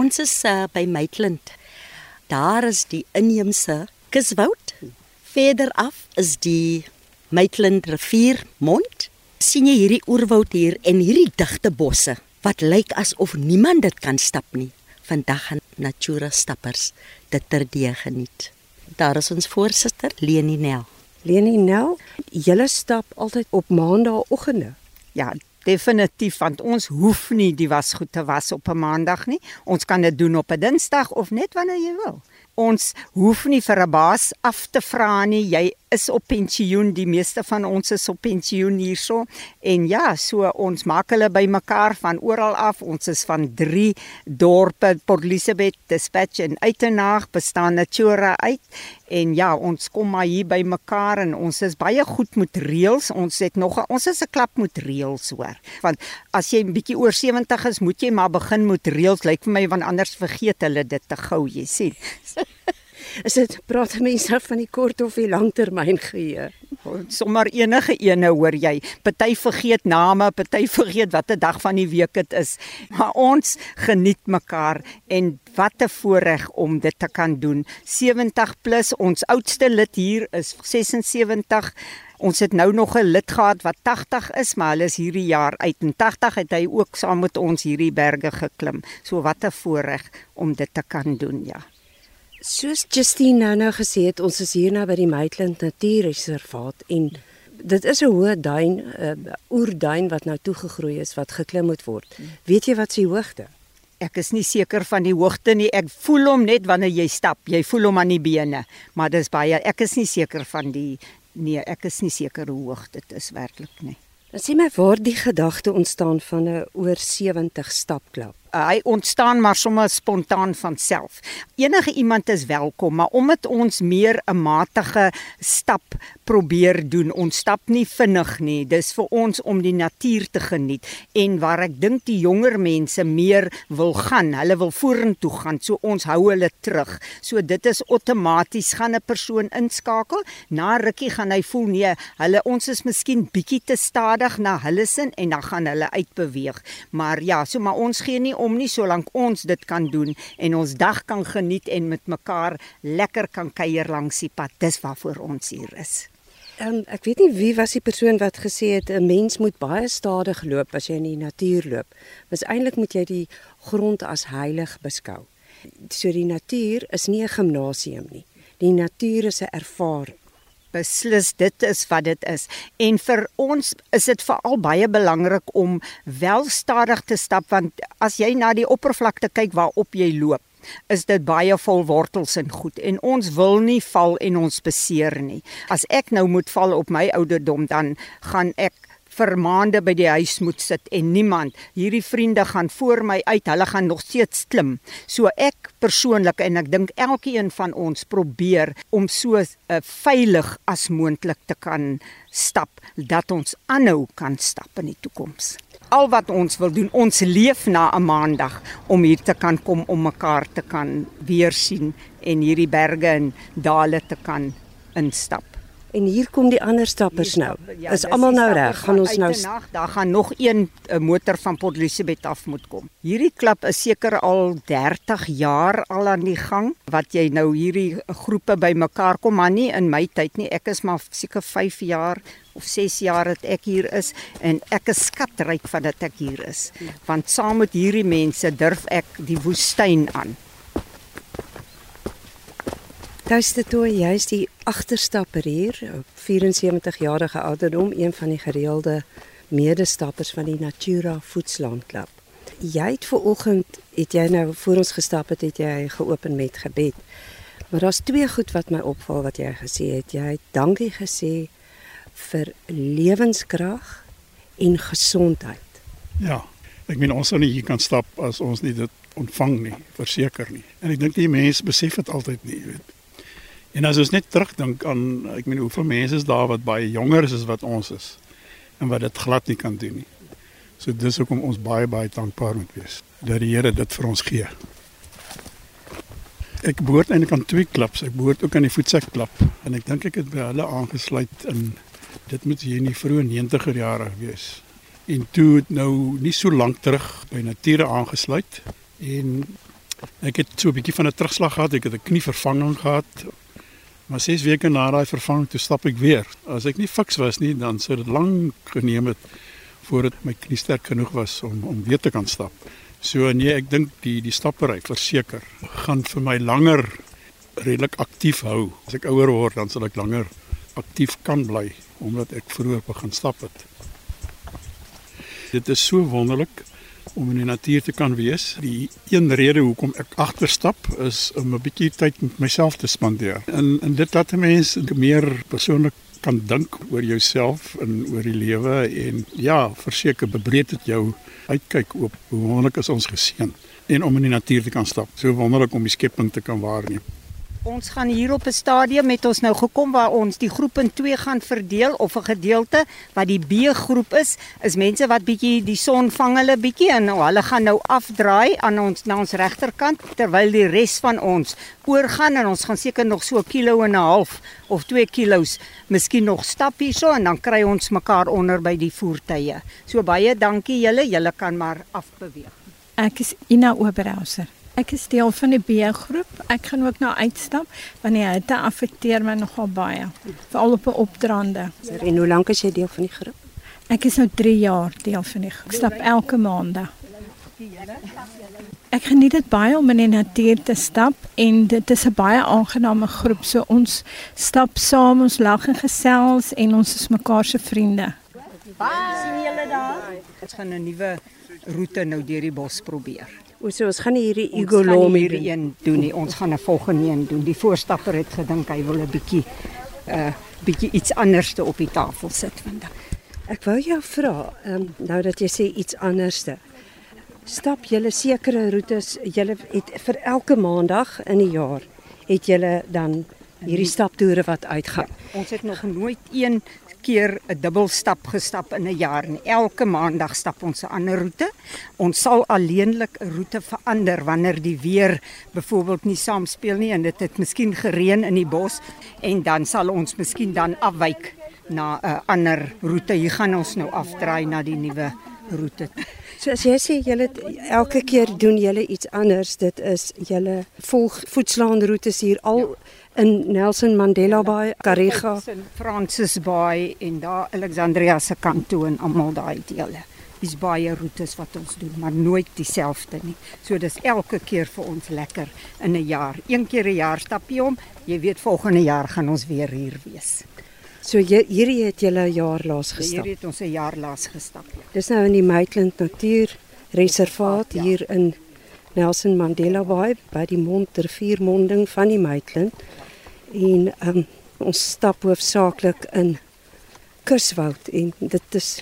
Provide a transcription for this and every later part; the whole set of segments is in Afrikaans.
Ons is uh, by Maitland. Daar is die inheemse kuswoud. Verder af is die Maitland rivier mond. sien jy hierdie oerwoud hier en hierdie digte bosse wat lyk asof niemand dit kan stap nie. Vandag gaan Natura stappers dit terdee geniet. Daar is ons voorsitter Leni Nel. Leni Nel, julle stap altyd op maandagooggende. Ja, definitief want ons hoef nie die wasgoed te was op 'n maandag nie. Ons kan dit doen op 'n Dinsdag of net wanneer jy wil. Ons hoef nie vir 'n baas af te vra nie. Jy is op pensioen, die meeste van ons is op pensioen hierso. En ja, so ons maak hulle bymekaar van oral af. Ons is van 3 dorpe, Port Elizabeth, Dispatch en Uitenaag bestaan Natura uit. En ja, ons kom maar hier bymekaar en ons is baie goed met reëls. Ons het nog ons is 'n klap met reëls hoor. Want as jy 'n bietjie oor 70 is, moet jy maar begin met reëls. Lyk vir my want anders vergeet hulle dit te gou, jy sien. Is dit praat mense van die kort of die langtermyn geheue? Sommar enige ene hoor jy. Party vergeet name, party vergeet watter dag van die week dit is. Maar ons geniet mekaar en wat 'n voorreg om dit te kan doen. 70 plus ons oudste lid hier is 76. Ons het nou nog 'n lid gehad wat 80 is, maar hulle is hierdie jaar uit. En 80 het hy ook saam met ons hierdie berge geklim. So wat 'n voorreg om dit te kan doen, ja. Soos Justine nou nou gesê het, ons is hier nou by die Maitland Natuurreservaat en dit is 'n hoë duin, 'n uh, oerduin wat nou toegegroei is wat geklim moet word. Weet jy wat se hoogte? Ek is nie seker van die hoogte nie. Ek voel hom net wanneer jy stap. Jy voel hom aan die bene, maar dis baie ek is nie seker van die nee, ek is nie seker hoe hoog dit is werklik nie. Sien my waar die gedagte ontstaan van 'n oor 70 stapklap. Uh, hy ontstaan maar sommer spontaan van self. Enige iemand is welkom, maar omdat ons meer 'n matige stap probeer doen, ons stap nie vinnig nie. Dis vir ons om die natuur te geniet en waar ek dink die jonger mense meer wil gaan, hulle wil vorentoe gaan, so ons hou hulle terug. So dit is outomaties gaan 'n persoon inskakel, na rukkie gaan hy voel nee, hulle ons is miskien bietjie te stadig na hulle sin en dan gaan hulle uitbeweeg. Maar ja, so maar ons gee nie om nie solank ons dit kan doen en ons dag kan geniet en met mekaar lekker kan kuier langs die pad. Dis waarvoor ons hier is. Um, ek weet nie wie was die persoon wat gesê het 'n mens moet baie stadig loop as jy in die natuur loop. Mas eintlik moet jy die grond as heilig beskou. So die natuur is nie 'n gimnasium nie. Die natuur is 'n ervaring beslis dit is wat dit is. En vir ons is dit veral baie belangrik om wel stadig te stap want as jy na die oppervlakte kyk waarop jy loop is dit baie vol wortels en goed en ons wil nie val en ons beseer nie. As ek nou moet val op my ouderdom dan gaan ek vir maande by die huis moet sit en niemand hierdie vriende gaan voor my uit hulle gaan nog steeds klim. So ek persoonlik en ek dink elkeen van ons probeer om so uh, veilig as moontlik te kan stap dat ons aanhou kan stap in die toekoms. Al wat ons wil doen ons leef na 'n maandag om hier te kan kom om mekaar te kan weer sien en hierdie berge en dale te kan instap En hier kom die ander stappers nou. Ja, is almal nou reg? Gaan ons nou nag, daar gaan nog een uh, motor van Port Elizabeth af moet kom. Hierdie klub is seker al 30 jaar al aan die gang wat jy nou hierdie groepe bymekaar kom, maar nie in my tyd nie. Ek is maar seker 5 jaar of 6 jaar dat ek hier is en ek is skatryk van dat ek hier is. Want saam met hierdie mense durf ek die woestyn aan. Tuiste toe, jy's die agterstapper hier, 74 jarige ouderdom, een van die gereelde medestappers van die Natura Voetslandklub. Jy het ver oggend, het jy nou voor ons gestap het, het jy geopen met gebed. Maar daar's twee goed wat my opval wat jy gesê het. Jy het dankie gesê vir lewenskrag en gesondheid. Ja. Ek meen ons sou nie hier kan stap as ons nie dit ontvang nie, verseker nie. En ek dink die mense besef dit altyd nie, jy weet. En as ons net terugdink aan ek meen hoeveel mense is daar wat baie jonger is as wat ons is en wat dit glad nie kan doen nie. So dis hoekom ons baie baie dankbaar moet wees dat die Here dit vir ons gee. Ek behoort eintlik aan twee klubs. Ek behoort ook aan die voetsekklub en ek dink ek het by hulle aangesluit in dit moet hier in die vroeë 90er jare wees. En toe nou nie so lank terug by Nature aangesluit en Ek het so 'n bietjie van 'n terugslag gehad, ek het 'n knievervanging gehad. Maar 6 weke na daai vervanging toe stap ek weer. As ek nie fiks was nie, dan sou dit lank geneem het voordat my knie sterk genoeg was om om weer te kan stap. So nee, ek dink die die stappery verseker gaan vir my langer redelik aktief hou. As ek ouer word, dan sal ek langer aktief kan bly omdat ek vroeër begin stap het. Dit is so wonderlik om in die natuur te kan wees. Die een rede hoekom ek agterstap is om 'n bietjie tyd met myself te spandeer. En en dit laat mense meer persoonlik kan dink oor jouself en oor die lewe en ja, verseker bebreed dit jou uitkyk op hoe wonderlik is ons geseën en om in die natuur te kan stap. So wonderlik om die skepping te kan waarneem. Ons gaan hier op 'n stadium met ons nou gekom waar ons die groep in twee gaan verdeel of 'n gedeelte wat die B-groep is, is mense wat bietjie die son vang hulle bietjie en nou hulle gaan nou afdraai aan ons na ons regterkant terwyl die res van ons oorgaan en ons gaan seker nog so 'n kilo en 'n half of 2 kilos miskien nog stap hierso en dan kry ons mekaar onder by die voertuie. So baie dankie julle, julle kan maar afbeweeg. Ek is Ina Oberhauser. Ek is deel van die B-groep. Ek gaan ook nou uitstap want die hitte affekteer my nogal baie, veral op 'n opdraande. En hoe lank is jy deel van die groep? Ek is nou 3 jaar deel van die groep. Ek stap elke maandag. Ek geniet dit baie om in die natuur te stap en dit is 'n baie aangename groep. So ons stap saam, ons lag en gesels en ons is mekaar se vriende. sien julle daar? Ons gaan 'n nuwe roete nou deur die bos probeer. O, so ons gaan nie hierdie Ons Igolomi hierdie een doen nie. Ons gaan 'n volgende een doen. Die voorstapper het gedink hy wil 'n bietjie uh bietjie iets anders te op die tafel sit vandag. Ek wou jou vra, um, nou dat jy sê iets anderste. Stap julle sekere roetes, julle het vir elke maandag in die jaar het julle dan hierdie staptoere wat uitgaan. Ons het nog nooit een keer 'n dubbelstap gestap in 'n jaar nie. Elke maandag stap ons 'n ander roete. Ons sal alleenlik 'n roete verander wanneer die weer byvoorbeeld nie saamspeel nie en dit het miskien gereën in die bos en dan sal ons miskien dan afwyk na 'n ander roete. Hier gaan ons nou afdraai na die nuwe roete. So as jy sê julle elke keer doen julle iets anders, dit is julle volg voetslaanroetes hier al in Nelson Mandela Bay, Kariga. in Francis Bay en daar Alexandria se kant toe en almal daai dele. Dis baie roetes wat ons doen, maar nooit dieselfde nie. So dis elke keer vir ons lekker in 'n jaar. Een keer 'n jaar stap jy om. Jy weet volgende jaar gaan ons weer hier wees. So hierdie het julle jaar laas Hier gestap. het ons 'n jaar laas gestap. Ja. Dis nou in die Maitland Natuurreservaat Ja. hier in Nelson Mandela Bay by die mondriviermonding van die Maitland. En um, ons stap hoofsaaklik in Kuswoud en dit is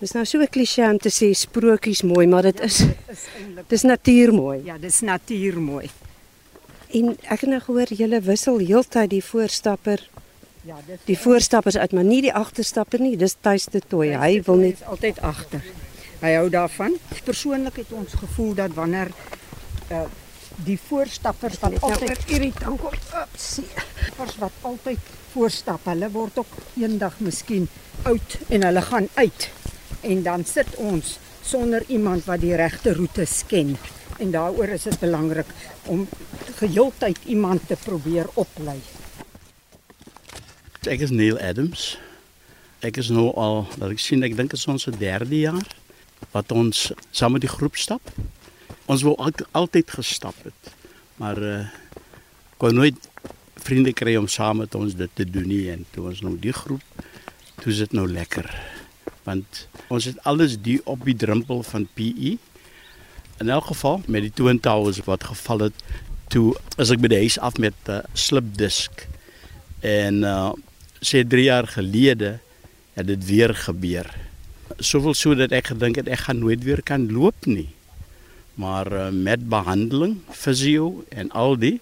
dis nou so 'n klise om te sê sprokies mooi, maar dit is Is eintlik dis natuurmooi. Ja, dis natuurmooi. En ek het nou gehoor julle wissel heeltyd die voorstapper, Ja, dit die voorstappers uit, maar nie die agterstapper nie. Dis tuis te toe. Hy wil net altyd agter. Hy hou daarvan. Persoonlik het ons gevoel dat wanneer uh die voorstappers wat altyd irritant word, Stappers wat altyd voorstap, hulle word ook eendag miskien oud en hulle gaan uit. En dan sit ons sonder iemand wat die regte roetes ken. En daaroor is dit belangrik om geheeltyd iemand te probeer oplei. Ek is Neil Adams. Ek is nou al, dat ek sien, ek dink dit is ons derde jaar wat ons saam met die groep stap. Ons wou al, altyd gestap het, maar uh kon nooit vriende kry om saam met ons dit te doen nie en toe ons nou die groep, toe is dit nou lekker. Want ons het alles die op die drempel van PE. In elk geval met die Twin Towers wat geval het, toe is ek by die huis af met 'n uh, slipdisk. En uh sê 3 jaar gelede het dit weer gebeur. Soveel so dat ek gedink het ek gaan nooit weer kan loop nie. Maar uh, met behandeling, fisio en al die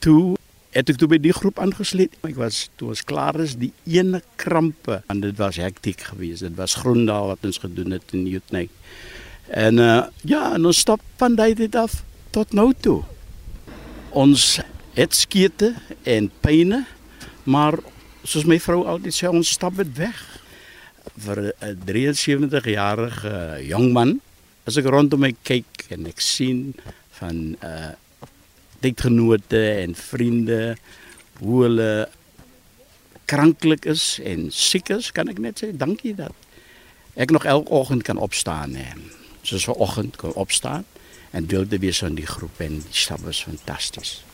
toe het ek toe by die groep aangesluit. Ek was toe ons klaar is die ene krampe en dit was hektiek geweest. Dit was Groendaal wat ons gedoen het in Jutnik. En uh, ja, en ons stap van daai tyd af tot nou toe. Ons het skete en pyne, maar soos my vrou altyd sê, ons stap dit weg. Vir 'n 73-jarige jong man, as ek rondom my kyk en ek sien van uh tydgenote en vriende hoe hulle kranklik is en siek is, kan ek net sê dankie dat ek nog elke oggend kan opstaan en soos vanoggend kan opstaan en deel te wees van die groep en die stap was fantasties.